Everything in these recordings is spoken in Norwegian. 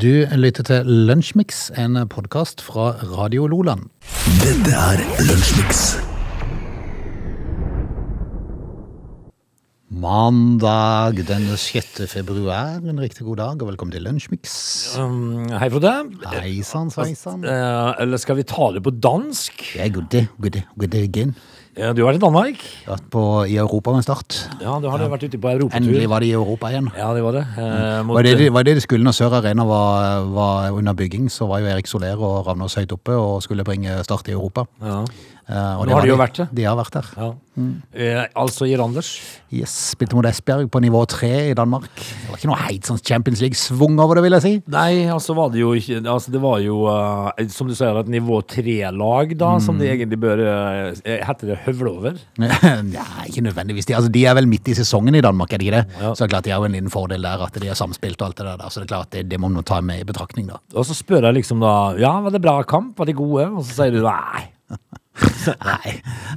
Du lytter til Lunsjmix, en podkast fra Radio Loland. Dette er Lunsjmix. Mandag den 6. februar. En riktig god dag, og velkommen til Lunsjmix. Um, hei, Frode. Hei sann, sveisann. Eh, eller skal vi ta det på dansk? Ja, er good, good, good again. Eh, du har vært i Danmark? Vært på, i Europa med start. Ja, du har vært ute på europatur. Endelig var de i Europa igjen. Ja, det var det. Eh, mot- Var det, det var det de skulle når Sør Arena var, var under bygging, så var jo Erik Soler og Ravnås høyt oppe og skulle bringe Start i Europa. ja. Og Nå har de jo vært det. De har vært der. Ja. Eh, altså i Randers. Yes, Spilte mot Esbjerg på nivå tre i Danmark. Det var ikke noe heit sånn Champions League-svung over det, vil jeg si. Nei, altså var det jo ikke Altså det var jo, uh, som du sier, et nivå tre-lag, da, som det egentlig bør uh, Heter det høvle over? Nei, ikke nødvendigvis. De, altså, de er vel midt i sesongen i Danmark, er de ikke det? Ja. Så det er klart de har jo en liten fordel der, at de har samspilt og alt det der. Så det er klart det, det må man ta med i betraktning, da. Og så spør jeg liksom da Ja, var det bra kamp? Var de gode? Og så sier du nei. Nei,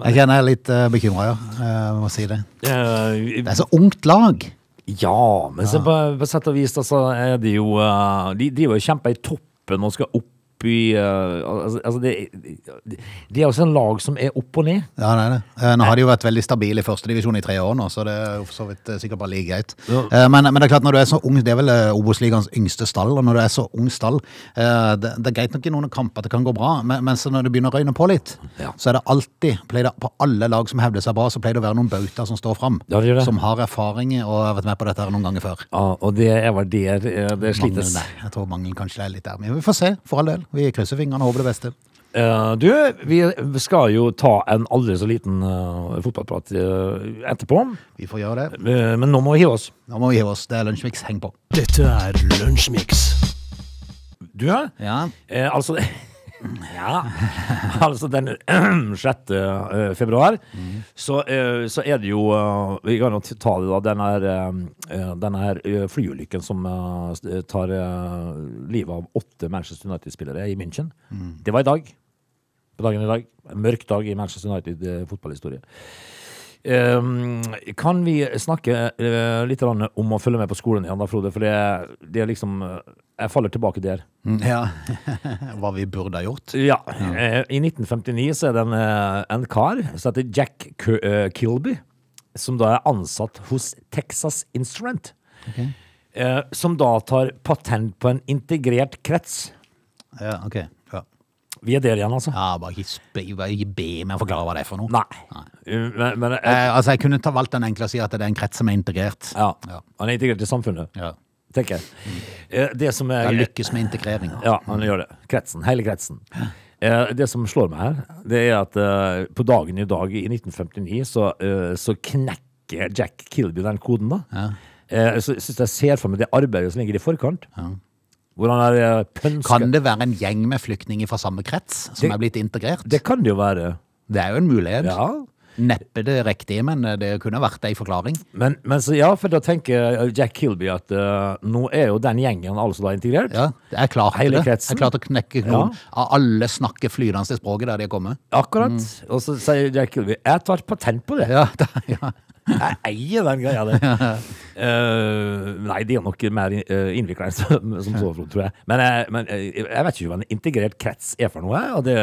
jeg kjenner jeg er litt uh, bekymra, ja. Jeg må si det. Eh, Det er så ungt lag. Ja, men så på, på sett og vis altså, så er de jo eh, De driver og kjemper i toppen og skal opp i uh, altså, altså det, de, de er også en lag som er opp og ned. Ja, det er det Nå har de jo vært veldig stabile i førstedivisjon i tre år nå, så det er jo for så vidt eh, sikkert bare like greit. Ja. Uh, Men, men det er klart, når du er så ung, det er vel eh, Obos-ligaens yngste stall, og når du er så ung stall, eh, det, det er greit nok i noen kamper at det kan gå bra, men, men så når det begynner å røyne på litt, Ja. så er det alltid, det, på alle lag som hevder seg bra, så pleier det å være noen bauter som står fram, Ja, det det. som har erfaring og har vært med på dette her noen ganger før. Ja, og det er vel der eh, det slites. Mangelen, jeg tror mangelen kanskje er litt der, men vi får se, for all del. Vi krysser fingrene og håper det beste. Uh, du, vi skal jo ta en aldri så liten uh, fotballprat uh, etterpå. Vi får gjøre det. Men nå må vi hive oss. Nå må vi hive oss. Det er Lunsjmix. Heng på. Dette er Lunsjmix. Du, ja? Ja. Eh, altså Ja. Altså den 6. februar, februar, så, eh, så er det jo eh, Vi kan jo ta det, da. Den her, eh, den her eh, flyulykken som eh, tar eh, livet av åtte Manchester United-spillere i München. Det var i dag. På dagen i dag. En mørk dag i Manchester United eh, fotballhistorie. Um, kan vi snakke uh, litt om å følge med på skolen igjen, da, Frode? For det, det er liksom eh, Jeg faller tilbake der. Ja, hva vi burde ha gjort. Ja. eh, I 1959 så er det en, eh, en kar som heter Jack eh, Kilby, som da er ansatt hos Texas Instrument. Okay. som da tar patent på en integrert krets. Ja, ok. Ja, Vi er der igjen, altså. ja bare, ikke be meg forklare hva det er for noe. Nei. Nei. Men, men jeg, Eh, altså, Jeg kunne ta valgt den enkle og si at det er en krets som er integrert. ja, Ja. han er integrert i samfunnet, Ja. Tenker jeg. Eh, Det som er Jeg lykkes med integreringa. Ja, han gjør det. Kretsen. Hele kretsen. Eh, det som slår meg her, det er at eh, på dagen i dag i 1959 så, så knekker Jack Kilby den koden, da. Ja. Eh, så syns jeg ser for meg det arbeidet som ligger i forkant. Ja. han pønska Kan det være en gjeng med flyktninger fra samme krets som Det- er blitt integrert? Det kan det jo være. Det er jo en mulighet. Ja. Neppe det riktige, men det kunne vært ei forklaring. Men, men så, ja, for da tenker Jack Kilby at uh, nå er jo den gjengen altså da integrert. Ja, det er klart Hele det. kretsen. Jeg klarte å knekke noen Ja. alle snakker flytende det språket der de er kommet. Akkurat. Og så sier Jack Kilby jeg tar patent på det. Ja, da, ja. Jeg eier den greia der. Uh, nei, de er nok mer uh, innvikla enn som, som så, tror jeg. Men, jeg- men jeg vet ikke hva en integrert krets er for noe. Og det,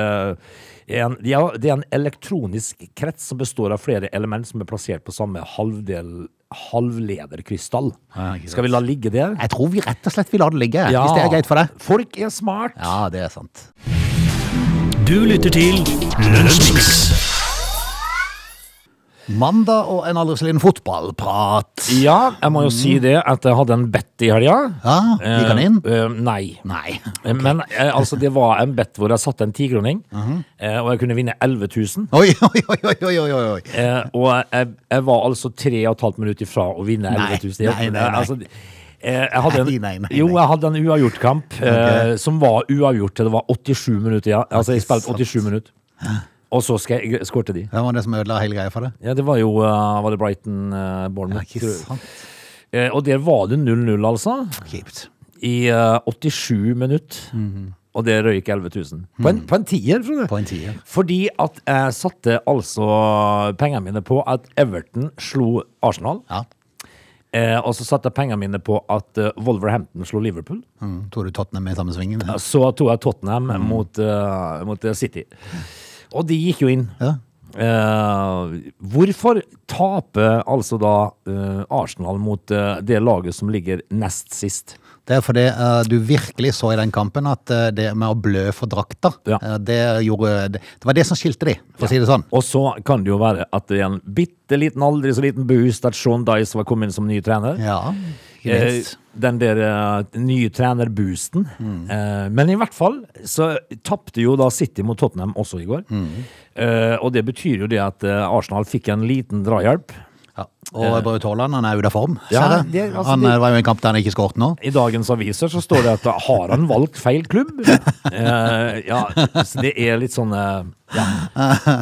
en, ja, det er en elektronisk krets som består av flere element som er plassert på samme halvdel halvlederkrystall. Ja. Skal vi la ligge der? Jeg tror vi rett og slett vil la det ligge, hvis det er greit for deg. Folk er smart. Ja, det er sant. Du lytter til Lunsjmix. Mandag og en aldri så liten fotballprat. Ja, jeg må jo si det at jeg hadde en bet i helga. Ja, gikk han inn? Eh, nei. nei. Okay. Men eh, altså, det var en bet hvor jeg satte en tikroning, eh, og jeg kunne vinne 11 000. Oi, oi, oi, oi, oi. Eh, og jeg, jeg var altså tre og et halvt minutt ifra å vinne Nei, 11 000. nei, nei, nei. Altså, eh, jeg hadde en, Nei, nei, nei, Jo, jeg hadde en uavgjort-kamp eh, som var uavgjort til det var 87 minutter igjen. Altså, jeg spilte 87 minutter. Og så sk- skårte de. Hvem var det som ødela hele greia for det? Ja, det var jo uh, Var det Brighton uh, Bournemouth? Ikke sant? Eh, og der var det 0-0, altså. Kjipt. I uh, 87 minutter. Og det røyk 11 000. På en, på en tier, Frode. På en tier. Fordi at jeg satte altså pengene mine på at Everton slo Arsenal. Ja. Eh, og så satte jeg pengene mine på at uh, Wolverhampton slo Liverpool. Mm, tror du Tottenham i samme svingen? Så tok jeg Tottenham mot, uh, mot City. Og de gikk jo inn. Ja. Eh, hvorfor taper altså da eh, Arsenal mot eh, det laget som ligger nest sist? Det er fordi eh, du virkelig så i den kampen at eh, det med å blø for drakta, Ja. eh, det, gjorde, det, var det som skilte de, for å si det sånn. Og så kan det jo være at det er en bitte liten, aldri så liten boost at Sean Dice var kommet inn som ny trener. Ja, Eh, den der eh, nye trenerboosten. Eh, men i hvert fall så tapte jo da City mot Tottenham også i går. Eh, og det betyr jo det at Arsenal fikk en liten drahjelp. Ja. Og Braut Haaland han er ute av form, Ja, det- altså, han det- eh, var jo en kamp der han ikke skåret nå. I dagens aviser så står det at har han valgt feil klubb? uh, ja, så det er litt sånn uh, ja.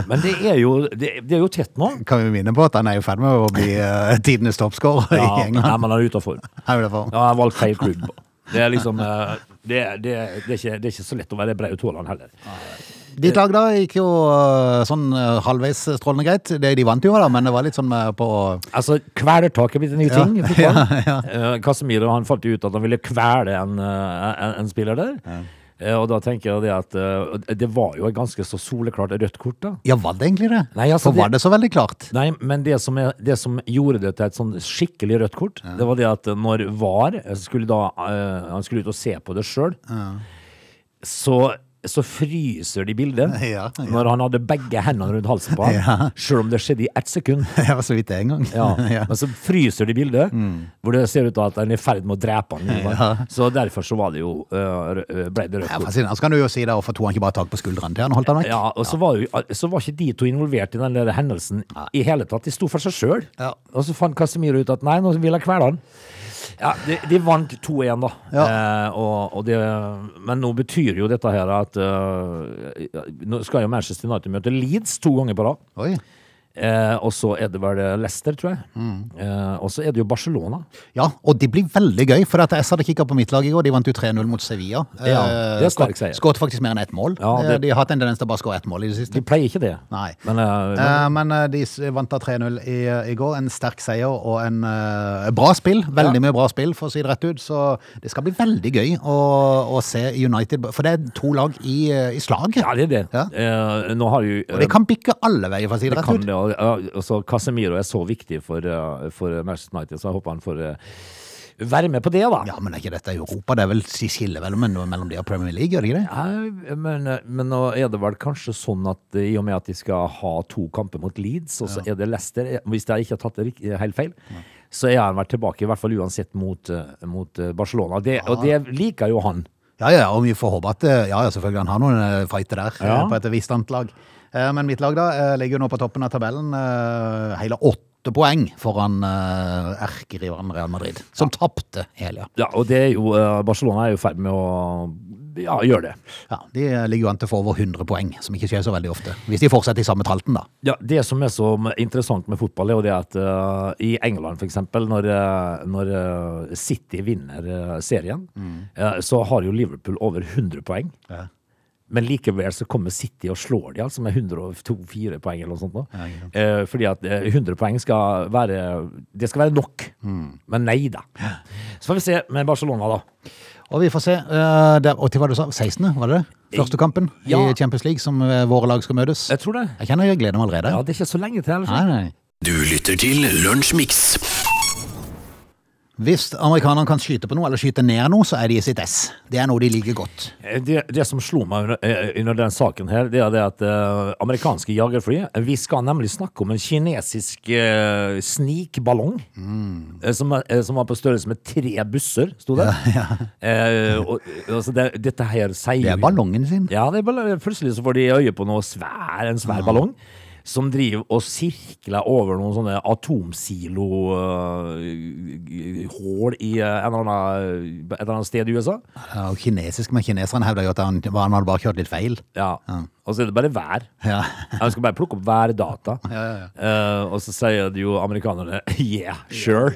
Men det er jo, det, det er jo tett nå. Kan vi minne på at han er i ferd med å bli uh, tidenes toppskårer Ja, i England. nei, men form. Er ute av form. Ja, jeg har valgt feil klubb. Det er liksom eh, det, det, det, er ikke, det er ikke så lett å være Braut Haaland heller. Ditt lag da gikk jo eh, sånn eh, halvveis strålende greit. Det, de vant jo da, men det var litt sånn på Altså, Kvelertak er blitt en ny Ja, ting i ja, ja. Eh, Casemiro han fant ut at han ville kvele en, eh, en, en spiller der. Ja. og da tenker jeg det at eh, det var jo et ganske så soleklart rødt kort, da. Ja, var det egentlig det? Nei, altså, For var det så veldig klart? Nei, men det som, er, det som gjorde det til et sånn skikkelig rødt kort, det var det at når VAR skulle da eh, Han skulle ut og se på det sjøl, så, så fryser de bildet Ja, ja. når han hadde begge hendene rundt halsen på ham, Ja. sjøl om det skjedde i ett sekund. Ja, så vidt det en gang. Ja. Men så fryser de bildet, hvor det ser ut til at han er i ferd med å drepe han. Så derfor så var det jo øh, ble det rødt kort. Ja, Så kan du jo si det, hvorfor tok han ikke bare tak på skuldrene til han og holdt han vekk? Ja, og så var, jo, så var ikke de to involvert i den der hendelsen i hele tatt. De sto for seg sjøl. Ja. Og så fant Casemiro ut at nei, nå vil jeg kvele han. Ja, de, de vant 2-1, da. Ja. Eh, og, og det, men nå betyr jo dette her at øh, Nå skal jo Manchester United møte Leeds to ganger på rad. Eh, og så er det vel Leicester, tror jeg. Mm. Eh, og så er det jo Barcelona. Ja, og det blir veldig gøy, for at jeg hadde kikket på mitt lag i går. De vant jo 3-0 mot Sevilla. Ja, Eh, det er sterk seier. Skåret faktisk mer enn ett mål. Ja, det- Eh, De har hatt en tendens til å bare skåre ett mål i det siste. De pleier ikke det. Nei. Men, uh, men Eh, Men eh, de vant da 3-0 i, i går. En sterk seier og en uh, bra spill. Veldig Ja. mye bra spill, for å si det rett ut. Så det skal bli veldig gøy å, å se United, for det er to lag i, eh, i slag. ja, det er det. Ja. Eh, nå har jo Og det kan bikke alle veier, for å si det det rett kan ut. det, altså, Casemiro er så viktig for, eh, for Manchester United, så jeg håper han får eh, være med på det, da. Ja, men er ikke dette Europa? Det er vel de skiller vel mellom, mellom de og Premier League, gjør det ikke det? Ja, men, men nå er det vel kanskje sånn at eh, i og med at de skal ha to kamper mot Leeds, og så er det Leicester Hvis jeg ikke har tatt det helt feil, så er han vært tilbake, i hvert fall uansett mot, mot Barcelona. Det, Og det liker jo han. Ja, ja, og vi får håpe at Ja, ja, selvfølgelig, han har noen fighter der Ja. på et visst annet lag. Eh, Men mitt lag da eh, ligger jo nå på toppen av tabellen. eh, Hele åtte poeng foran uh, erkerivalen Real Madrid, som tapte hele. Ja, og det er jo Barcelona er jo i ferd med å ja, gjøre det. Ja, de ligger jo an til å få over 100 poeng, som ikke skjer så veldig ofte. Hvis de fortsetter i samme tralten, da. Ja, Det som er så interessant med fotball, er jo det at uh, i England f.eks., når, når City vinner serien, uh, så har jo Liverpool over 100 poeng. Ja. Men likevel så kommer City og slår de altså med 104 poeng eller noe sånt. Da. Ja. Eh, fordi at eh, 100 poeng skal være Det skal være nok. Men nei da. Så får vi se med Barcelona, da. Og vi får se. Uh, der, og til hva du sa, 16., var det det? Første kampen Ja. i Champions League som eh, våre lag skal møtes. Jeg tror det. Jeg kjenner jeg gleder meg allerede. Ja, Det er ikke så lenge til. Eller? Nei, nei. Du lytter til Lunsjmix. Hvis amerikanerne kan skyte på noe, eller skyte ned noe, så er de i sitt ess. Det er noe de liker godt. Eh, Det, det som slo meg under, eh, under den saken her, det er det at uh, amerikanske jagerfly Vi skal nemlig snakke om en kinesisk uh, snikballong. eh, som, er- eh, som var på størrelse med tre busser, sto det. Eh, og, altså det, dette her sier Det er ballongen sin. Ja, det er plutselig så får de øye på noe svær, en svær ballong. Som driver og sirkler over noen sånne atomsilo-hull i eh, en eller annen, et eller annet sted i USA. Ja, og kinesisk, men kineserne hevder jo at han, han hadde bare kjørt litt feil. Ja. Og så er det bare vær. Ja. Han skal bare plukke opp værdata. Ja, ja, Eh, og så sier de jo amerikanerne yeah, sure.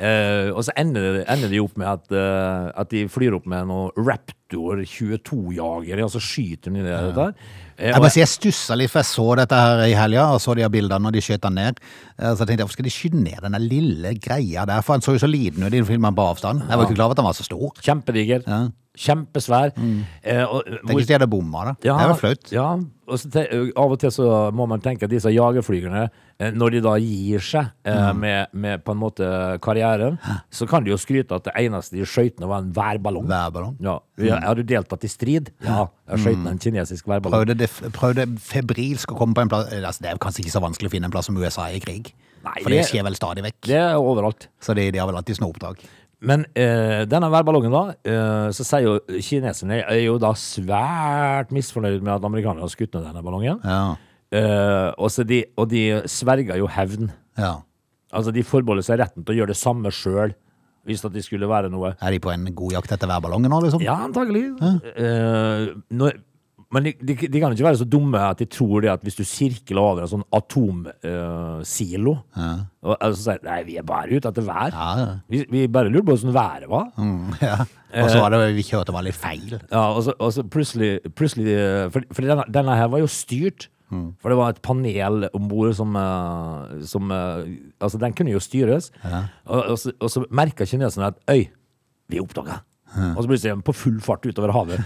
Eh, og så ender, det- ender de opp med at, uh, at de flyr opp med noen Raptor 22-jagere, og så skyter de ned dette. her. Eh, Jeg si jeg stussa litt, for jeg så dette her i helga, og så de bildene når de skjøt den ned. Så jeg tenkte jeg, hvorfor skal de skyte ned denne lille greia der? For han så jo så liten ut i filmen på avstand. Jeg var ikke klar over at han var så stor. Kjempediger. Ja. Kjempesvær. Eh, og, Tenk hvis de hadde bomma, da. det er jo flaut. Ja, og så te, av og til så må man tenke at disse jagerflygerne, eh, når de da gir seg eh, med, med på en måte karrieren, så kan de jo skryte at det eneste de ned var en værballong. Værballong. Ja. Ja, Har du deltatt i strid? Ja, jeg skjøt ned en kinesisk værballong. Prøvde, prøvde febrilsk å komme på en plass altså, Det er kanskje ikke så vanskelig å finne en plass som USA er i krig. Nei, For det det- skjer vel stadig vekk. Det er overalt. Så de, de har vel alltid snopptak. Men eh, denne værballongen, da, eh, så sier jo kineserne er jo da svært misfornøyd med at amerikanerne har skutt ned denne ballongen. Ja. Eh, og, så de, og de sverger jo hevn. ja. Altså, de forbeholder seg retten til å gjøre det samme sjøl, hvis at de skulle være noe. Er de på en god jakt etter værballongen nå, liksom? Ja, antagelig. Eh, når, men de, de, de kan ikke være så dumme at de tror det at hvis du sirkler over en sånn atomsilo og altså, sier Nei, vi er bare ute etter vær. Ja, ja. Vi, vi bare lurer på hvordan været var. Mm, ja. Og så var det vi kjørte litt feil. Ja, og så, og så plutselig, plutselig eh, For, for denne, denne her var jo styrt. For det var et panel om bord som, eh, som eh, Altså, den kunne jo styres. Og, og, så, og så merka kineserne at Øy, vi oppdaga. Og så plutselig er de på full fart utover havet.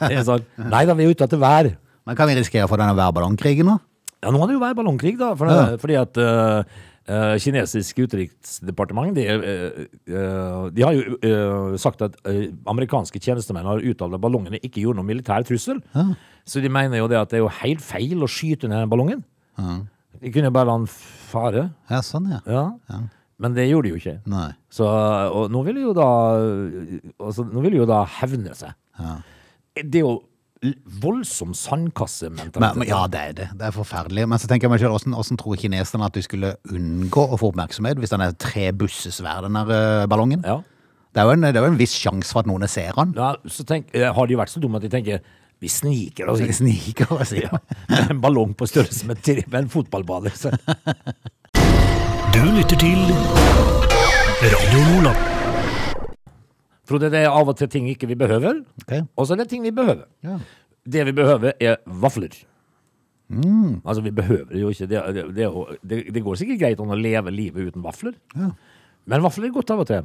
Det er sånn, Nei da, vi er ute etter vær. Men kan vi risikere å få denne værballongkrigen nå? Ja, nå er det jo vært ballongkrig, da. For, Ja. Fordi at uh, uh, kinesisk utenriksdepartement de, eh, eh, de har jo eh, sagt at eh, amerikanske tjenestemenn har uttalt at ballongene ikke gjorde noen militær trussel. Så de mener jo det at det er jo helt feil å skyte ned ballongen. De kunne jo bare la den fare. Ja, sånn, ja. Ja. Men det gjorde de jo ikke. Nei. Så, og nå vil de jo da altså, Nå vil de jo da hevne seg. Det er jo voldsom sandkassementalitet. Men, men, ja, det er det. Det er forferdelig. Men så tenker jeg meg selv, hvordan, hvordan tror kineserne at de skulle unngå å få oppmerksomhet hvis den er tre busser svær, den der eh, ballongen? Ja. Det er, en, det er jo en viss sjanse for at noen ser den. Ja, så tenk, eh, har de vært så dumme at de tenker vi sniker oss inn sniker og sier med en ballong på størrelse med, med en fotballbane. Du lytter til Radio Nordland. Frode, det er av og til ting ikke vi behøver, Ok. og så er det ting vi behøver. Ja. Det vi behøver, er vafler. Altså, vi behøver jo ikke det, det, det, er jo- det, det går sikkert greit an å leve livet uten vafler. Men vafler er godt av og til.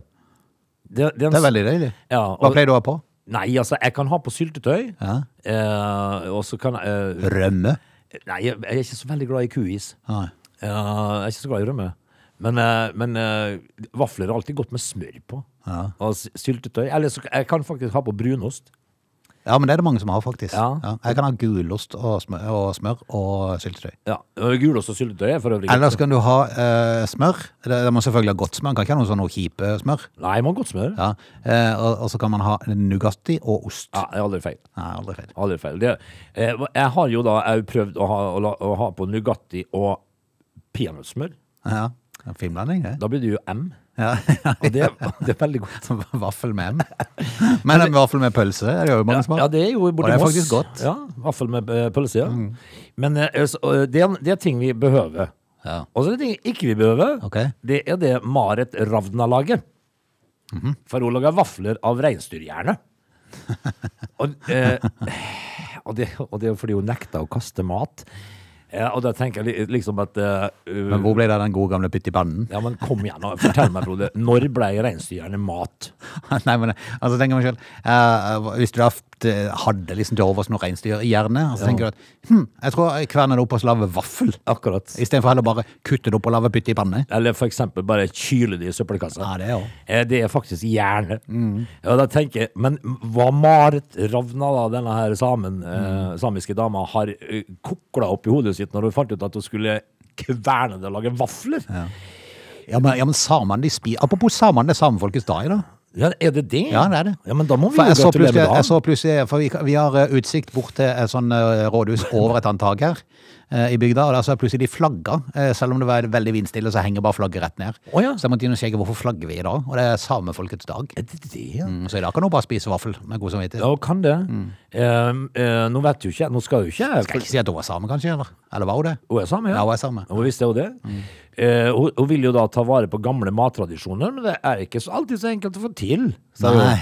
Det, det, er en Det er veldig deilig. Ja, Hva og, pleier du å ha på? Nei, altså, jeg kan ha på syltetøy, Ja. eh, og så kan jeg eh, Rømme? Nei, jeg jeg er ikke så veldig glad i kuis. Nei. Eh, jeg er ikke så glad i rømme. Men, eh, men eh, vafler er alltid godt med smør på. Ja. Og syltetøy. Eller så, jeg kan faktisk ha på brunost. Ja, men det er det mange som har, faktisk. Ja. Jeg kan ha gulost og smør og, smør og syltetøy. Ja, Gulost og syltetøy er for øvrig Ellers kan du ha eh, smør. Det, det må selvfølgelig ha godt smør. Man kan ikke ha noe sånn kjipe smør. Nei, man har godt smør. Ja. Ja. Eh, og, og så kan man ha Nugatti og ost. Ja, det er aldri feil. Nei, aldri feil. Aldri feil. Det, eh, jeg har jo da jeg har prøvd å ha, å, å ha på Nugatti og peanøttsmør. Ja. En Finblanding, det. Da blir det jo M. Ja. Og det, det er veldig godt. Vaffel med M. Men en vaffel med pølse er det jo mange som Ja, det er jo Og borti det er Moss. faktisk godt. Mm. Ja, Vaffel med eh, pølse, ja. Men eh, det, er, det er ting vi behøver. Ja. Og så er det ting ikke vi behøver. Ok. Det er det Marit Ravna lager. Mhm. For hun lager vafler av reinsdyrhjerne. og, eh, og, det, og det er fordi hun nekta å kaste mat. Ja, og da tenker jeg li- liksom at eh, Men hvor ble det av den gode gamle pytt i pannen? Ja, men kom igjen, nå. fortell meg, Frode. Når ble reinsdyrene mat? Nei, men altså jeg meg selv eh, Hvis du har haft, eh, hadde liksom til overs noe reinsdyr i hjernen, så tenker du at hm, jeg tror jeg kverner det opp og så lager vaffel. Akkurat. Istedenfor heller bare kutte det opp og lage pytte i panne. Eller for eksempel bare kyle det i søppelkassa. Ja, det er. Eh, Det er faktisk hjerne. Og da tenker jeg, Men hva Marit Ravna, da, denne her samen, eh, samiske dama, har kokla opp i hodet sitt når hun fant ut at hun skulle kverne det og lage vafler? Ja. Ja, men, ja, men samene de spiser Apropos samene, det er samefolkets dag i dag. Er det det? Ja, det er det. Ja, men da må vi For jo jeg så gratulere plutselig, med jeg så dagen. plutselig For vi, vi har eh, utsikt bort til et sånn eh, rådhus over et annet tak her eh, i bygda, og der så er plutselig de flagga. eh, Selv om det var veldig vindstille, så henger bare flagget rett ned. Å ja. Så jeg måtte inn og sjekke hvorfor flagger vi i dag, og det er samefolkets dag. Er det det? ja? Mm, Så i dag kan du bare spise vaffel med god samvittighet. Ja, kan det. Eh, eh, nå vet jo ikke nå skal jo ikke jeg Skal jeg ikke si at hun var same, kanskje? Eller, eller var hun det? Hun er same, Ja, hun er same. Hun visste jo det. Eh, hun, hun vil jo da ta vare på gamle mattradisjoner, men det er ikke så alltid så enkelt å få til. Nei.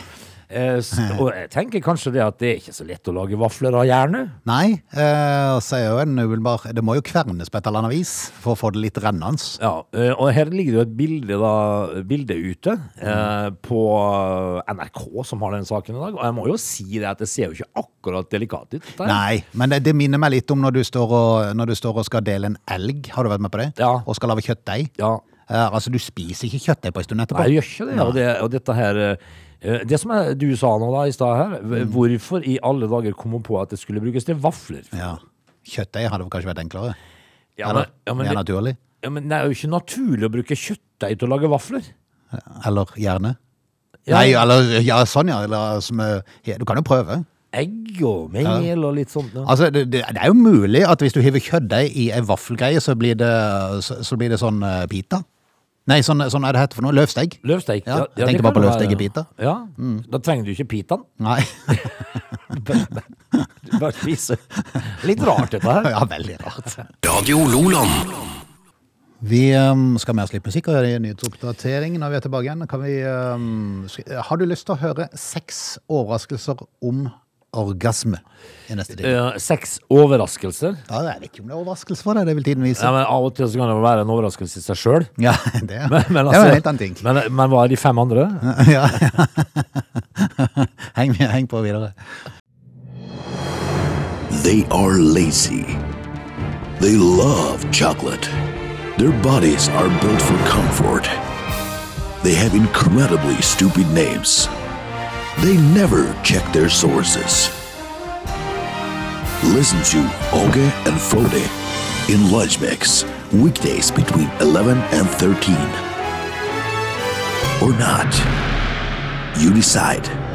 Eh, og jeg tenker kanskje det at det er ikke så lett å lage vafler av jernet. Nei, eh, så er jo en umiddelbar Det må jo kvernes på et eller annet vis for å få det litt rennende. Ja, eh, og her ligger det jo et bilde, da, bilde ute eh, på NRK som har den saken i dag. Og jeg må jo si det at det ser jo ikke akkurat delikat ut. Nei, men det, det minner meg litt om når du, står og, når du står og skal dele en elg. Har du vært med på det? Ja. Og skal lage kjøttdeig. Ja, Eh, altså, du spiser ikke kjøttdeig på en stund etterpå. Nei, jeg gjør ikke det. Og, det, og dette her eh, Det som du sa nå da i stad her, Mm. hvorfor i alle dager kom hun på at det skulle brukes til vafler? Ja. Kjøttdeig hadde kanskje vært enklere? Ja, men, ja, men, mer naturlig? ja, men det er jo ikke naturlig å bruke kjøttdeig til å lage vafler. Eller gjerne? Ja. Nei, eller ja, sånn, ja. Eller, som, eh, ja, du kan jo prøve. Egg og mel og litt sånt. Altså, det, det, er jo mulig at hvis du hiver kjøttdeig i ei vaffelgreie, så blir det, så, så blir det sånn pita. Nei, sånn, sånn er det hette for noe. Løvsteig. Løvsteig. Ja, jeg tenkte bare på løvsteig i pita. Ja, Da trenger du ikke pitaen. Nei. Du bare spise. Litt rart dette her. ja, veldig rart. Radio Loland. Vi um, skal med oss litt musikk og gjøre en nyhetsoppdatering når vi er tilbake igjen. Kan vi, um, har du lyst til å høre seks overraskelser om orgasme i neste time? Eh, seks overraskelser. Ja, jeg vet ikke om det er overraskelse for deg, det vil tiden vise. Ja, men Av og til så kan det være en overraskelse i seg sjøl. Ja, det, Men, men, det altså, jo en helt annen ting. men, men hva er de fem andre? ja, ja. heng, heng på videre. They are lazy. They love chocolate. Their bodies are built for comfort. They have incredibly stupid names. They never check their sources. Listen to Oge and Frode in Lunch Mix, weekdays between 11 and 13. Or not. You decide.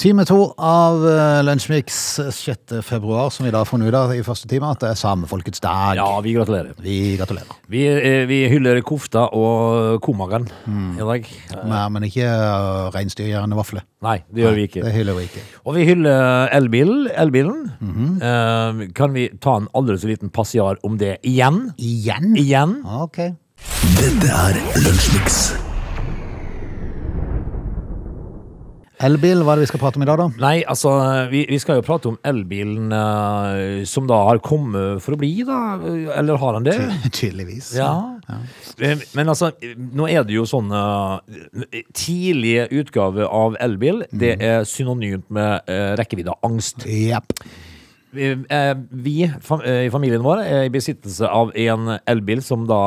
Time to av uh, Lunsjmix 6. februar, som vi da har funnet ut av i første time, at det er samefolkets dag. Ja, vi gratulerer. Vi gratulerer. Vi, eh, vi hyller kofta og komageren i dag. Nei, men ikke reinsdyrgjørende vafler. Nei, det gjør vi ikke. Det hyller vi ikke. Og vi hyller elbilen. elbilen. Eh, kan vi ta en aldri så liten passiar om det igjen? Igjen? Igjen? Ok. Dette er Lunsjmix. Elbil, hva er det vi skal prate om i dag, da? Nei, altså, vi, vi skal jo prate om elbilen uh, som da har kommet for å bli, da. Eller har han det? Tydeligvis. Ja. ja. Men altså, nå er det jo sånn eh, Tidlige utgave av elbil, det er synonymt med uh, rekkeviddeangst. Japp. Vi, eh, vi eh, i familien vår er i besittelse av en elbil som da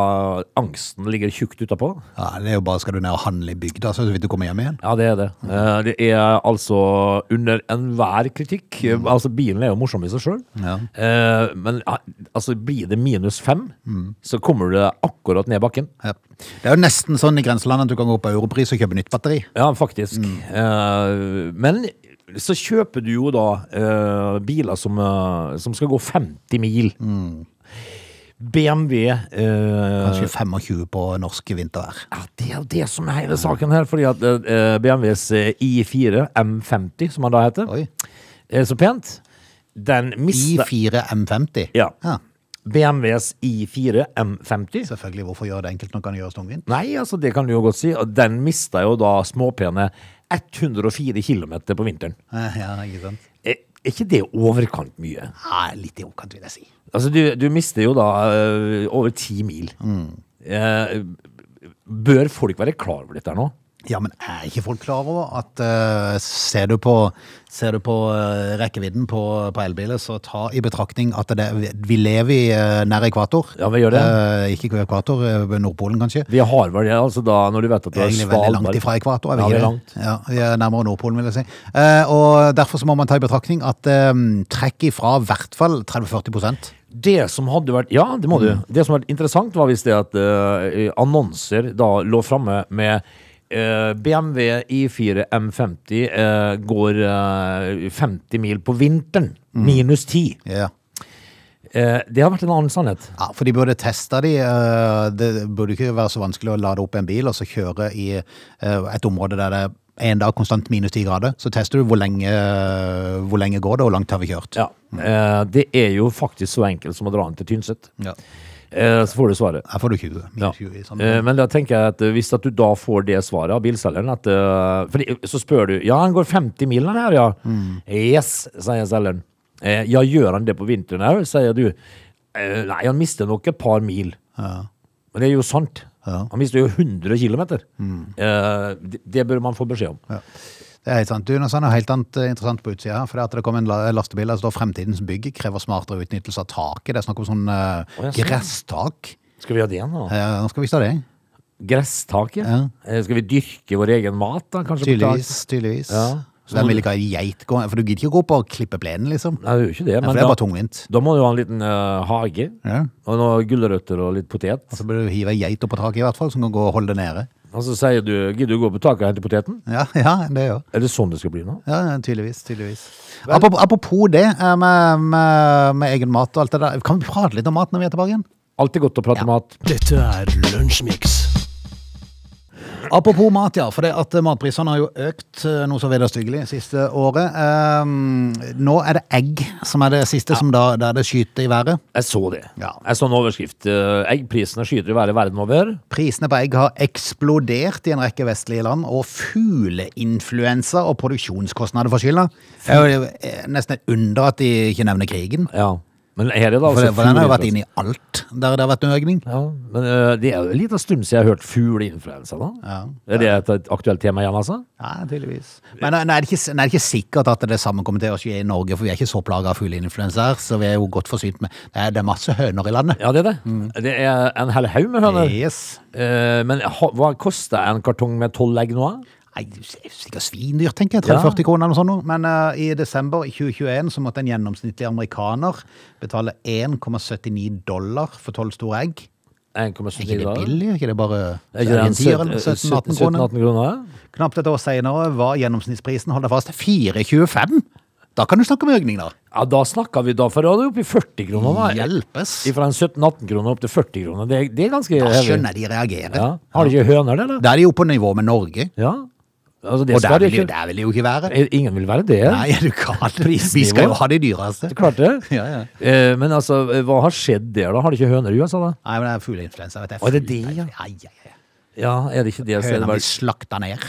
angsten ligger tjukt utapå. Ja, det er jo bare skal du ned og handle i bygda, så vidt du kommer hjem igjen. Ja, det er det. Eh, Det er altså under enhver kritikk. Altså, bilen er jo morsom i seg sjøl. Ja. Men altså, blir det minus fem, så kommer du akkurat ned bakken. Ja. Det er jo nesten sånn i grenselandet at du kan gå på Europris og kjøpe nytt batteri. Ja, faktisk. Eh, men så kjøper du jo da uh, biler som, uh, som skal gå 50 mil. BMW eh, Kanskje 25 på norsk vintervær. Ja, det er jo det som er hele saken her. Fordi at BMWs i4 M50, som han da heter, Oi. er så pent. Den mista I4 M50. Ja. ja. BMWs i4 M50. Selvfølgelig, hvorfor gjøre det enkelt når det kan gjøres tungvint? Nei, altså det kan du jo godt si. Den mista jo da småpene 104 km på vinteren. Eh, Ja, ikke sant? Er er ikke det overkant mye? Nei, litt i overkant, vil jeg si. Altså, du, du mister jo da øh, over ti mil. Eh, bør folk være klar over dette nå? Ja, men er ikke folk klar over at uh, ser du på, ser du på eh, rekkevidden på, på elbiler, så ta i betraktning at det, vi lever i uh, nær ekvator. Ja, vi gjør det. Ikke ekvator, Nordpolen kanskje. Vi har vel det, altså da, når du vet at du har Egentlig veldig langt ifra ekvator. Er vi Ja, vi ikke er det? langt. Ja, vi er nærmere Nordpolen, vil jeg si. Og derfor så må man ta i betraktning at trekk ifra i hvert fall 30-40% Det som hadde vært Ja, det må du. Det som hadde vært interessant, var hvis det at annonser da lå framme med BMW i4 M50 øh, går øh, 50 mil på vinteren. Minus 10. Ja. Eh, det har vært en annen sannhet. Ja, for de burde testa de. eh, Det burde ikke være så vanskelig å lade opp en bil og så kjøre i eh, et område der det er en dag konstant minus 10 grader. Så tester du hvor lenge, hvor lenge går det, og hvor langt har vi kjørt. Ja. Eh, det er jo faktisk så enkelt som å dra den til Tynset. Ja. Eh, Så får du svaret. Jeg får du 20. Ja. Minus 20 i sånn. Eh, Men da tenker jeg at eh, hvis at du da får det svaret av bilselgeren at, fordi, Så spør du Ja, han går 50 mil den her, ja. Yes, sier selgeren. Eh, Ja, gjør han det på vinteren òg, sier du. Eh, Nei, han mister nok et par mil. Ja. Men det er jo sant. Ja. Han mister jo 100 km. Det, det bør man få beskjed om. Det er helt sant. Du, noe helt annet eh, interessant på utsida her. For det, at det kom en la- lastebil der det står 'Fremtidens bygg krever smartere utnyttelse av taket'. Det er snakk om sånn uh, Å, sånn. gresstak. Skal vi ha det nå? Eh, nå skal vi ta det. Gresstaket? Ja. Eh, Skal vi dyrke vår egen mat, da? Kanskje? på tak? Tydeligvis. tydeligvis. Ja. Så den vil ikke ha geit gå For du gidder ikke å gå på og klippe plenen, liksom. Nei, det er jo ikke det. Ja, Men for det er da, bare tungvint. da må du ha en liten eh, hage. Ja. Og noen gulrøtter og litt potet. Og så bør du hive ei geit opp på taket, i hvert fall, som kan gå og holde det nede. Og så sier du Gidder du gå på taket og hente poteten? Ja, ja det gjør Er det sånn det skal bli nå? Ja, tydeligvis. tydeligvis. Apropos, apropos det eh, med, med, med egen mat og alt det der. Kan vi prate litt om mat når vi er tilbake igjen? Alltid godt å prate Ja. mat. Dette er Lunsjmix. Apropos mat, ja. For det at matprisene har jo økt eh, noe så vederstyggelig siste året. Um, nå er det egg som er det siste som da, der det skyter i været. Jeg så det. Ja. Jeg så en overskrift. eh, Eggprisene skyter i været verden over. Prisene på egg har eksplodert i en rekke vestlige land, og fugleinfluensa og produksjonskostnader for skylda. Det er jo eh, nesten et under at de ikke nevner krigen. Ja. Men her er det da altså det, for den har jo vært inne i alt der det har vært en økning. Ja, men uh, det er jo en liten stund siden jeg har hørt fugleinfluensa. da. Ja. Er det et, aktuelt tema igjen, altså? Ja, tydeligvis. Men nei, nå er, det ikke, nå er det ikke sikkert at det samme kommer til å skje i Norge, for vi er ikke så plaga av fugleinfluensa her, så vi er jo godt forsynt med Det er, det er masse høner i landet. Ja, det er det. Det er en hel haug med høner. Yes. Uh, men hva koster en kartong med tolv egg nå? Nei, er sikkert svindyrt, tenker jeg. Ja. 30-40 kroner eller noe sånt. Men uh, i desember 2021 så måtte en gjennomsnittlig amerikaner betale 1,79 dollar for 12 store egg. 1,79 Er ikke det billig? Er ikke det bare Er ikke det en 10 eller 17-18 kroner? 17-18 kroner? Knapt et år senere var gjennomsnittsprisen, hold deg fast, 4,25. Da kan du snakke om økning, da. Ja, da snakka vi da, for da er det oppe i 40 kroner. da. Hjelpes. Fra en 17-18 kroner opp til 40 kroner. Det, det er ganske Da skjønner jeg de reagerer. Ja. Har de ikke høner, det, eller? Da er de jo på nivå med Norge. Ja. Altså, det Og der vil, de, der vil det jo ikke være. Eh, Ingen vil være det. Nei, er du gal? Vi skal jo ha de dyreste. Klart det. Ja, ja. Eh, Men altså, hva har skjedd der, da? Har de ikke høner i USA, da? Nei, men det er fugleinfluensa, vet jeg. Å, det er det, ja. Ja, ja, ja. Ja, er det ikke det? Er Høna blir slakta ned.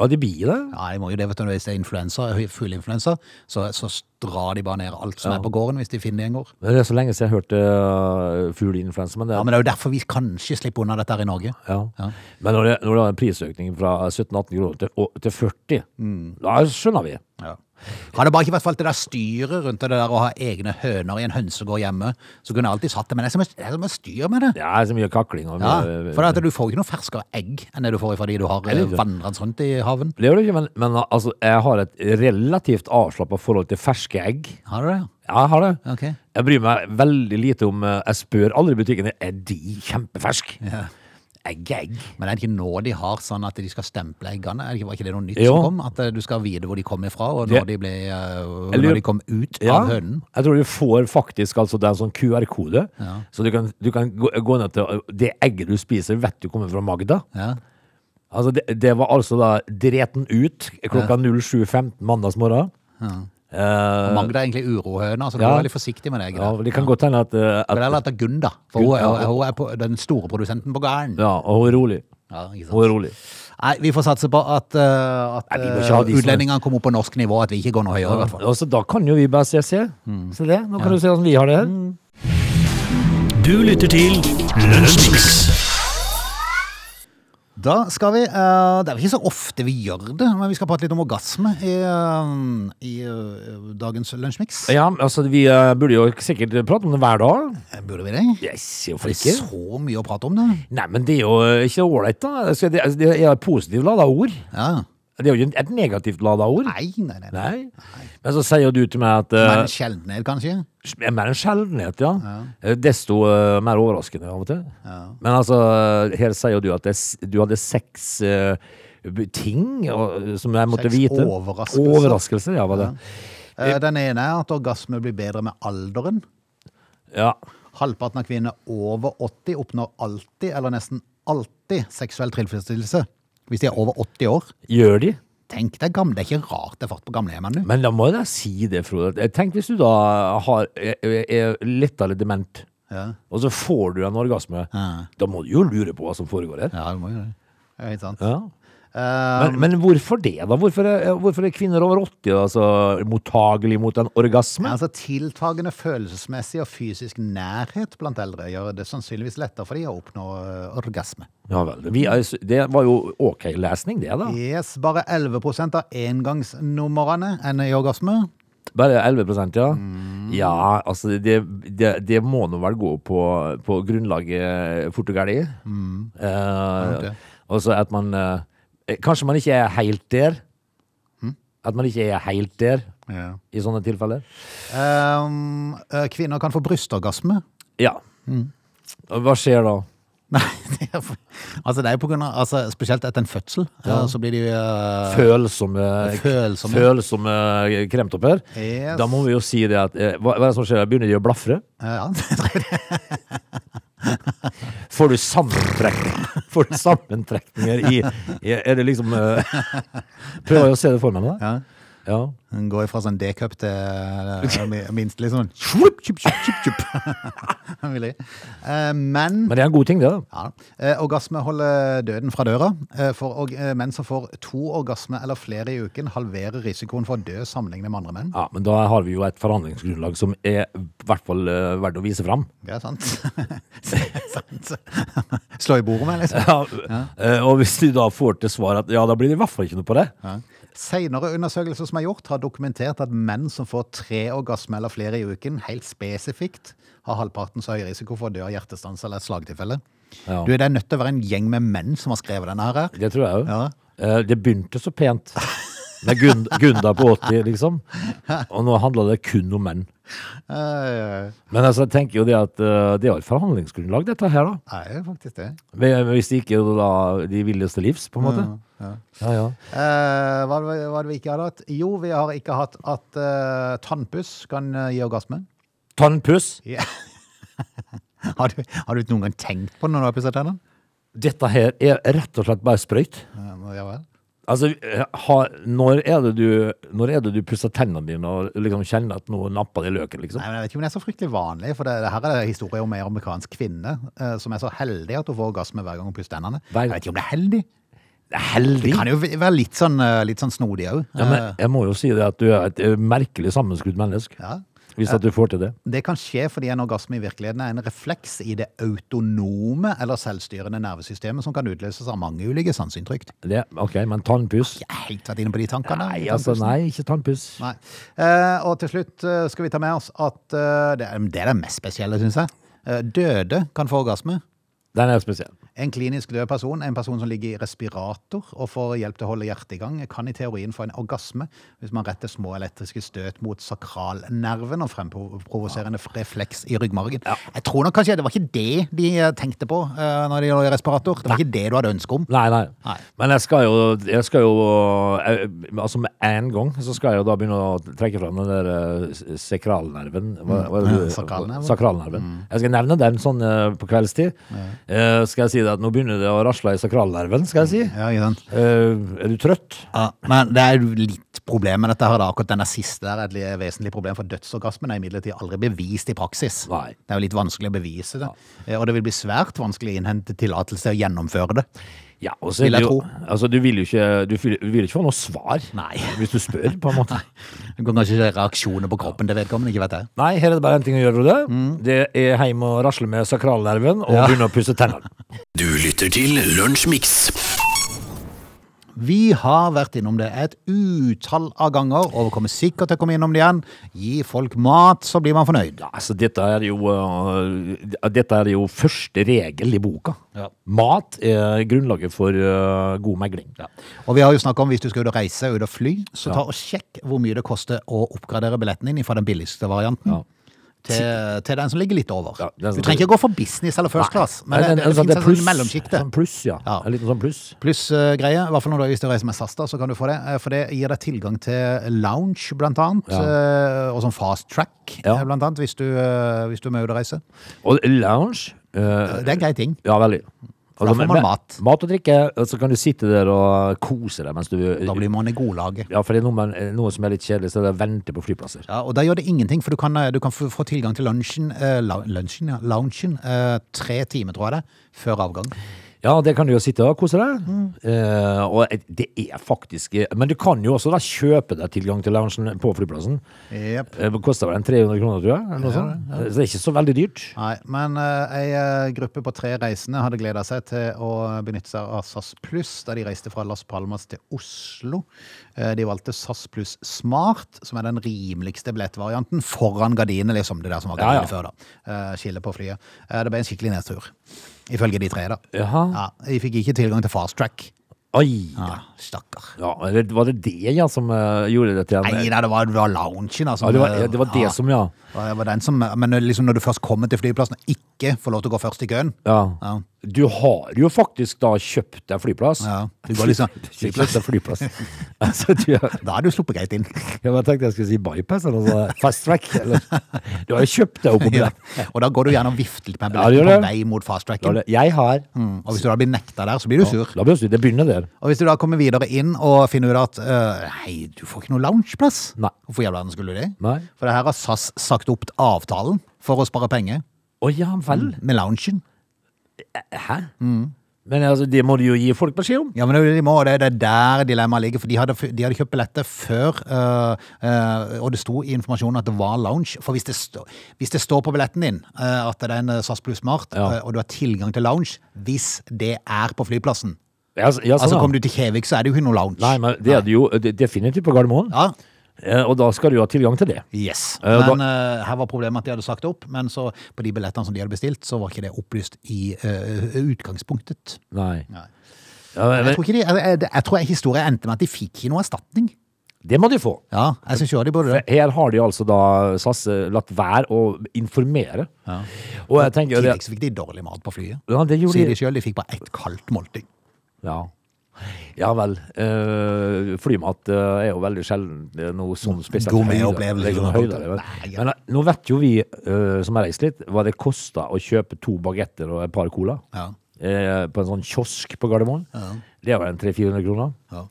Ja, de blir det? Ja, de må jo det, vet du. Hvis det er influensa, fugleinfluensa, så, så drar de bare ned alt som Ja. er på gården, hvis de finner det en gård. Det er så lenge siden jeg hørte uh, fugleinfluensa. Men, det, Ja, men det er jo derfor vi kanskje slipper unna dette her i Norge. ja. Ja. men når det, når det er en prisøkning fra 17-18 kroner til, til 40, Mm. da skjønner vi. Ja. Hadde bare ikke vært for alt det der styret rundt det der å ha egne høner i en hønsegård hjemme, så kunne jeg alltid satt det. Men det er som mye, det er som et styr med det. Ja, Det er så mye kakling. Og Ja, for det du får jo ikke noe ferskere egg enn det du får fra de du har vandrende rundt i haven. Det gjør du ikke, men, men altså, jeg har et relativt avslappa forhold til ferske egg. Har du det? Ja, jeg har det. Ok. Jeg bryr meg veldig lite om eh, Jeg spør aldri i butikken er de kjempeferske. Ja. Egg er egg. Men er det ikke nå de har sånn at de skal stemple eggene? Er var ikke det noe nytt Jo. som kom? At eh, du skal vite hvor de kom ifra, og når de, ble, uh, når de kom ut Ja, av hønen? jeg tror du får faktisk altså, det er en sånn QR-kode. Ja. Så du kan, du kan gå, gå ned til Det egget du spiser, vet du kommer fra Magda. Ja. Altså, det, det var altså da dreten ut klokka 07.15 mandagsmorgen. Eh, Magda er egentlig urohøna, så du Ja. er veldig forsiktig med det ja, det kan godt hende at, uh, at det er at det er Gunda, for Gunda, hun er, hun er på, den store produsenten på gården. Ja, og hun er rolig. Ja, ikke sant? Hun er rolig. Nei, vi får satse på at, uh, at Nei, utlendingene kommer opp på norsk nivå, at vi ikke går noe høyere, i hvert fall. Altså, da kan jo vi bare se, se. Mm. Se det. Nå kan du se hvordan vi har det her. Du lytter til Lunsjmix. Da skal vi eh, Det er jo ikke så ofte vi gjør det, men vi skal prate litt om orgasme i, eh, i eh, dagens lunsjmix. Ja, altså, vi burde jo sikkert prate om det hver dag. Burde vi det? Yes, hvorfor ikke? det er så mye å prate om det? Nei, men det er jo ikke ålreit, da. Altså, Det altså, er positivt lada ord. Ja. Det er jo ikke et negativt lada ord. Nei, nei, nei. nei. Nei. Men så sier du til meg at Men Mer en sjeldenhet, kanskje? Mer en sjeldenhet, ja. ja. Desto uh, mer overraskende av og til. Men altså, her sier du at det, du hadde seks uh, ting og, som jeg måtte Seks vite. overraskelser. Overraskelser, ja, var det. Ja. Den ene er at orgasme blir bedre med alderen. Ja. Halvparten av kvinner over 80 oppnår alltid, eller nesten alltid, seksuell tilfredsstillelse. Hvis de er over 80 år. Gjør de? Tenk deg gamle, det er ikke rart det er fart på gamlehjemmene nå. Men da må jeg da si det, Frode. Tenk hvis du da har, er, er lettere dement. Ja. og så får du en orgasme, Ja. da må du jo lure på hva som foregår her. Ja, det må jo det. Det er helt sant. Ja. Eh, Men, men hvorfor det, da? Hvorfor er, hvorfor er kvinner over 80 altså, mottagelige mot en orgasme? altså, tiltagende følelsesmessig og fysisk nærhet blant eldre gjør det sannsynligvis lettere for de å oppnå eh, orgasme. Ja vel. Vi det var jo ok lesning, det, da. Yes, bare 11 av engangsnumrene ender i orgasme. Bare 11% ja? Mm. Ja, altså det, det, det må nå vel gå på, på grunnlaget fort og galt. Eh, og så at man eh, Kanskje man ikke er helt der. At man ikke er helt der Ja. i sånne tilfeller. Um, eh, kvinner kan få brystorgasme. Ja. Mm. Hva skjer da? Nei, det er, altså det er på grunn av, altså spesielt etter en fødsel, ja. så blir de uh, Følsomme, Følsomme. følsomme kremtopper. Yes. Da må vi jo si det at eh, Hva, hva er det som skjer? Begynner de å blafre? Ja, det tror det. Får du sammentrekninger, Får du sammentrekninger i, i Er det liksom uh, Prøver jeg å se det for meg nå. Ja. Ja. Den går fra sånn D-cup til eh, minst litt sånn. Vil jeg. Eh, Men Men det er en god ting, det. ja, eh, orgasme holder døden fra døra. Eh, For menn som får to orgasme eller flere i uken, halverer risikoen for å dø sammenlignet med andre menn. Ja, Men da har vi jo et forhandlingsgrunnlag som er i hvert fall verdt å vise fram. Det er sant. sant. Slå i bordet med, liksom. Ja, Og hvis du da får til svar at ja, da blir det i hvert fall ikke noe på det. Ja. Senere undersøkelser som er gjort, har dokumentert at menn som får tre orgasmer eller flere i uken, helt spesifikt, har halvparten så høy risiko for å dø av hjertestans eller et slagtilfelle. Ja. Du, Det er nødt til å være en gjeng med menn som har skrevet denne her. Det tror jeg òg. Ja. Det begynte så pent med Gunda på 80, liksom. Og nå handler det kun om menn. Eh, Men altså, jeg tenker jo det at uh, det er et forhandlingsgrunnlag, dette her, da. Det er faktisk det. Hvis det ikke da de villeste til livs, på en måte. Ja. Ja, ja. uh, hva var det- vi ikke har hatt? Jo, vi har ikke hatt at uh, tannpuss kan eh, gi orgasme. Tannpuss. Yeah. har, du, har du noen gang tenkt på det når du har pusset tennene? Dette her er rett og slett bare sprøyt. Ja, ja vel. Altså, ha, når er det du Når er det du pusser tennene dine og liksom kjenner at noe napper i løken, liksom? Nei, men Jeg vet ikke om det er så fryktelig vanlig, for det, det her er historie om en amerikansk kvinne eh, som er så heldig at hun får orgasme hver gang hun pusser tennene. Hver- Jeg vet ikke om det er heldig. Det er heldig. Det kan jo være litt sånn, eh, litt sånn snodig òg. Ja, men jeg må jo si det at du er et eh, merkelig sammenskrudd menneske. Ja. Hvis at du får til det. Det kan skje fordi en orgasme i virkeligheten er en refleks i det autonome eller selvstyrende nervesystemet som kan utløses av mange ulike sanseinntrykk. Ok, men tannpuss? Jeg har helt vært inne på de tankene. Nei, altså, nei, ikke tannpuss. Nei. Eh, og til slutt eh, skal vi ta med oss at eh, det, er, det mest spesielle, syns jeg. Eh, døde kan få orgasme. Den er spesiell. En klinisk død person, en person som ligger i respirator og får hjelp til å holde hjertet i gang, kan i teorien få en orgasme hvis man retter små elektriske støt mot sakralnerven og fremprovoserende en refleks i ryggmargen. Jeg tror nok kanskje det var ikke det de eh, tenkte på uh, når de lå i respirator. Det var ikke det du hadde ønske om. Nei, nei. Nei. Men jeg skal jo, jeg skal jo jeg, Altså med en gang så skal jeg jo da begynne å trekke fram den der sakralnerven. Hva, hva det Ja, sakralnerven. sakralnerven. Sakralnerven. Jeg skal nevne den sånn uh, på kveldstid. Eh, skal jeg si det at nå begynner det å rasle i sakralnerven, skal jeg si. Ja, ikke sant? Eh, er du trøtt? Ja, men det er jo litt problem med dette her da. Akkurat denne siste der er et vesentlig problem, for dødsorgasmen er imidlertid aldri bevist i praksis. Nei. Det er jo litt vanskelig å bevise det. Ja. Og det vil bli svært vanskelig å innhente tillatelse til å gjennomføre det. Ja, og så er Vil jeg jo, tro. altså, du vil jo ikke, du vil, du vil ikke få noe svar Nei. hvis du spør, på en måte. Det kan kanskje ikke reaksjoner på kroppen til vedkommende, ikke vet jeg. Nei, her er det bare en ting å gjøre, Frode. Det er hjem og rasle med sakralnerven og Ja. begynne å pusse tennene. Du lytter til Lunsjmix. Vi har vært innom det et utall av ganger, og kommer sikkert til å komme innom det igjen. Gi folk mat, så blir man fornøyd. Ja, altså, dette er jo, uh, dette er jo første regel i boka. Ja. Mat er grunnlaget for uh, god megling. Og vi har jo snakket om hvis du skal ut og reise, ut og fly, så ta og sjekk hvor mye det koster å oppgradere billetten din fra den billigste varianten. Til, til den som ligger litt over. Ja, du trenger ikke gå for business eller first class, men det, det, det, altså, finnes er et pluss, sånt mellomsjikte. Sånn pluss, ja. Ja. En liten sånn pluss. Pluss-greie, i hvert fall når du, hvis du reiser med SAS, da, så kan du få det. eh, For det gir deg tilgang til lounge, blant annet. Ja. Uh, Og sånn fast track, Ja. eh, blant annet, hvis du, uh, hvis du er med ut og reiser. Og lounge Det er en grei ting. Ja, veldig. For da får man mat. Mat og drikke, og så kan du sitte der og kose deg mens du Da blir man i godlaget. Ja, for det er noe, man, noe som er litt kjedelig, så det er å vente på flyplasser. Ja, og da gjør det ingenting, for du kan, eh, du kan få, få tilgang til lunsjen, eh, lunsjen, ja, loungen, eh, tre timer, tror jeg det, før avgang. Ja, det kan du jo sitte og kose deg. Mm. Eh, og det er faktisk Men du kan jo også da kjøpe deg tilgang til loungen på flyplassen. Yep. Eh, Det koster vel en 300 kroner, tror jeg. Eller noe sånt. Så det er ikke så veldig dyrt. Nei, men eh, ei eh, gruppe på tre reisende hadde gleda seg til å benytte seg av SAS Pluss da de reiste fra Las Palmas til Oslo. Eh, de valgte SAS Pluss Smart, som er den rimeligste billettvarianten, foran gardinene, liksom. Det der som var Ja, ja. før, da. Skillet på flyet. Eh, det ble en skikkelig nedtur. Ifølge de tre, da. Jaha. Ja, de fikk ikke tilgang til fast track. Oi! Ja, stakkar. Ja, var det det ja, som uh, gjorde det til en Nei, nei, det var, det var loungen, altså. ja, det, var, det var det Ja, som, ja. det var den som, men liksom når du først kommer til flyplassen og ikke får lov til å gå først i køen ja. Ja. Du har jo faktisk da kjøpt deg flyplass. Ja, du går liksom- Du kjøpt deg flyplass. altså, du har, Da er du sluppet greit inn. jeg bare tenkte jeg skulle si bypass eller noe. Fast track. Eller. Du har jo kjøpt deg opp på Ja. Og da går du gjerne og vifter med billetten på vei mot fast tracken. Jeg har. Mm, Og hvis du da blir nekta der, så blir du sur. Da blir det begynner der. Og hvis du da kommer videre inn og finner ut at uh, Hei, du får ikke noe loungeplass. Nei. Hvorfor i all verden skulle du det? Nei. For det her har SAS sagt opp avtalen for å spare penger Å ja vel. med loungen. Hæ? Men altså, det må du jo gi folk beskjed om. Ja, men det, de må, det det er der dilemmaet ligger, for de hadde, de hadde kjøpt billetter før, øh, øh, og det sto i informasjonen at det var lounge. For hvis det, stå, hvis det står på billetten din øh, at det er en SAS Plus Smart, Ja. og du har tilgang til lounge, hvis det er på flyplassen, Ja, ja, sånn, Altså ja. Kommer du til Kjevik, så er det jo ikke noe lounge. Nei, men det er det jo definitivt på Gardermoen. Ja, Eh, Og da skal du ha tilgang til det. yes. Eh, Men eh, her var problemet at de hadde sagt det opp, men så på de billettene som de hadde bestilt, så var ikke det opplyst i eh, utgangspunktet. Nei. Nei. Ja, men, Jeg tror, ikke de, jeg, jeg, jeg tror historien endte med at de fikk ikke noe erstatning. det må de få. Ja, jeg synes jo de burde det. Her har de altså da SAS eh, latt være å informere. Og jeg I tenker jo det, tillegg så fikk de dårlig mat på flyet. Ja, det gjorde Sier de. de sjøl. De fikk bare ett kaldt måltid. Ja. Ja vel. Uh, flymat eh, er jo veldig sjelden er noe sånn spesielt sånn. høydere, men- ja. Eh, nå vet jo vi uh, som har reist litt, hva det kosta å kjøpe to bagetter og et par cola. Ja. eh, på en sånn kiosk på Gardermoen. Det var en 300-400 kroner. Ja.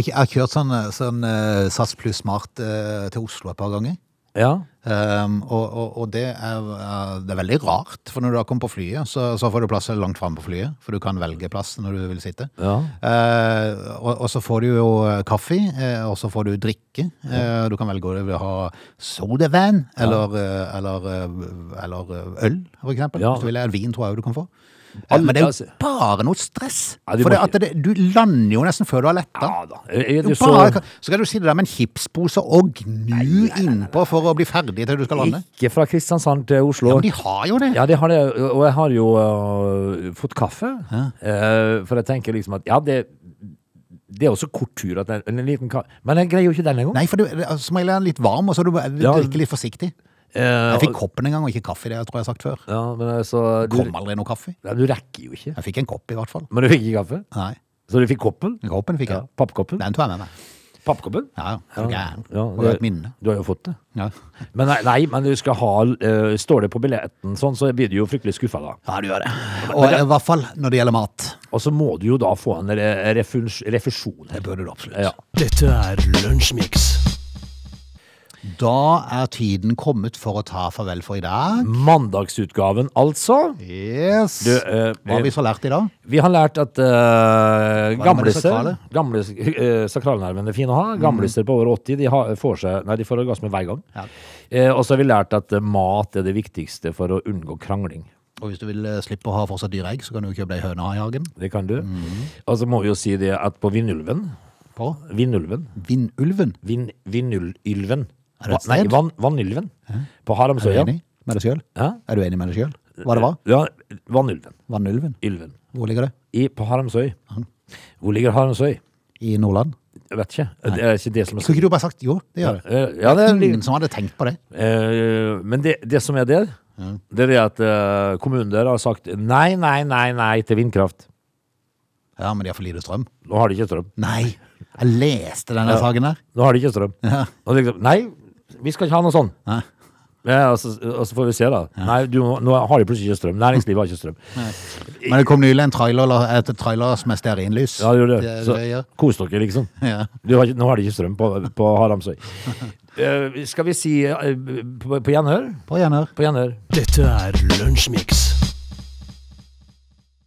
Jeg, har- kjørt sånn, sånn eh, SAS pluss Smart eh, til Oslo et par ganger. Ja. Um, og og, og det, er, eh, det er veldig rart, for når du har kommet på flyet, så, så får du plass langt framme på flyet, for du kan velge plass når du vil sitte. Ja. Uh, og, og så får du jo eh, kaffe, eh, og så får du drikke. Uh, du kan velge om du vil ha sodavann, eller, eh, eller, eller eh, øl, for eksempel. Ja. Hvis du vil. ha Vin tror jeg du kan få. Alle- Men det er jo altså- bare noe stress. Ja, for det, det, du lander jo nesten før du har letta. Ja så så skal du sitte der med en chipspose og gnu innpå for å bli ferdig til du skal lande. Ikke fra Kristiansand til Oslo. Ja, men de har jo det. Ja, de har det. og jeg har jo uh, fått kaffe. Uh, for jeg tenker liksom at ja, det, det er også kort tur. At en, en Men jeg greier jo ikke den engang. Nei, for du, smiler som regel er den litt varm, og så du du drikker litt forsiktig. Eh, Jeg fikk koppen en gang, og ikke kaffe. Det tror jeg har sagt før. ja, men altså du, Kom aldri noe kaffe. ja, du rekker jo ikke. Jeg fikk en kopp, i hvert fall. Men du fikk ikke kaffe? Nei, Så du fikk koppen? koppen fikk Ja, jeg. Pappkoppen? Den tok jeg med meg. Pappkoppen? Ja, ja. Du gæren? Ja, er et minne. Du har jo fått det. Ja. Men nei, nei men du skal ha uh, Står det på billetten sånn, så blir du jo fryktelig skuffa da. ja, du gjør det. Og i hvert fall når det gjelder mat. Og så må du jo da få en refusjon. Det bør du absolutt. Ja. Dette er Lunsjmix. Da er tiden kommet for å ta farvel for i dag. Mandagsutgaven, altså. Yes. Du, eh, Hva har vi så lært i dag? Vi har lært at uh, gamliser, sakrale? gamle, uh, Sakralnervene er fine å ha. Gamliser på over 80 de har, får, seg, nei, de får orgasme hver gang. Ja. Eh, og så har vi lært at eh, mat er det viktigste for å unngå krangling. Og hvis du vil eh, slippe å ha fortsatt dyreegg, så kan du jo kjøpe deg høna i hagen. Det kan du. Mhm. Og så må vi jo si det at på Vindulven På Vindulven Vindulven. Vin, Vindulven Er det et Nei, sted? vann, Vannylven. På Er du Haramsøya. enig med deg sjøl? Ja? Er du enig med deg sjøl? Hva det var? Ja, Vannylven. Vannulven. Ylven. Hvor ligger det? I, på Haramsøy. Hvor ligger Haramsøy? I Nordland? Jeg vet ikke. Det er ikke det som er Skulle ikke du bare sagt jo, det gjør det? Eh, Ja, det er Ingen som hadde tenkt på det. Eh, men det, det som er der, det er det at eh, kommunen der har sagt nei, nei, nei, nei til vindkraft. Ja, men de har for lite strøm. Nå har de ikke strøm. Nei, jeg leste denne Ja. saken der. Nå har de ikke strøm. Ja. Og liksom, nei, vi skal ikke ha noe sånn. Nei. Ja, og, så, og så får vi se, da. Nei, du, nå har de plutselig ikke strøm. Næringslivet har ikke strøm. Men det kom nylig en trailer, et trailer med stearinlys. Ja, det gjorde det. Så kos dere, liksom. Ja. Du har, nå har de ikke strøm på, på Haramsøy. uh, skal vi si uh, på, på gjenhør? På gjenhør. På gjenhør. Dette er Lunsjmix.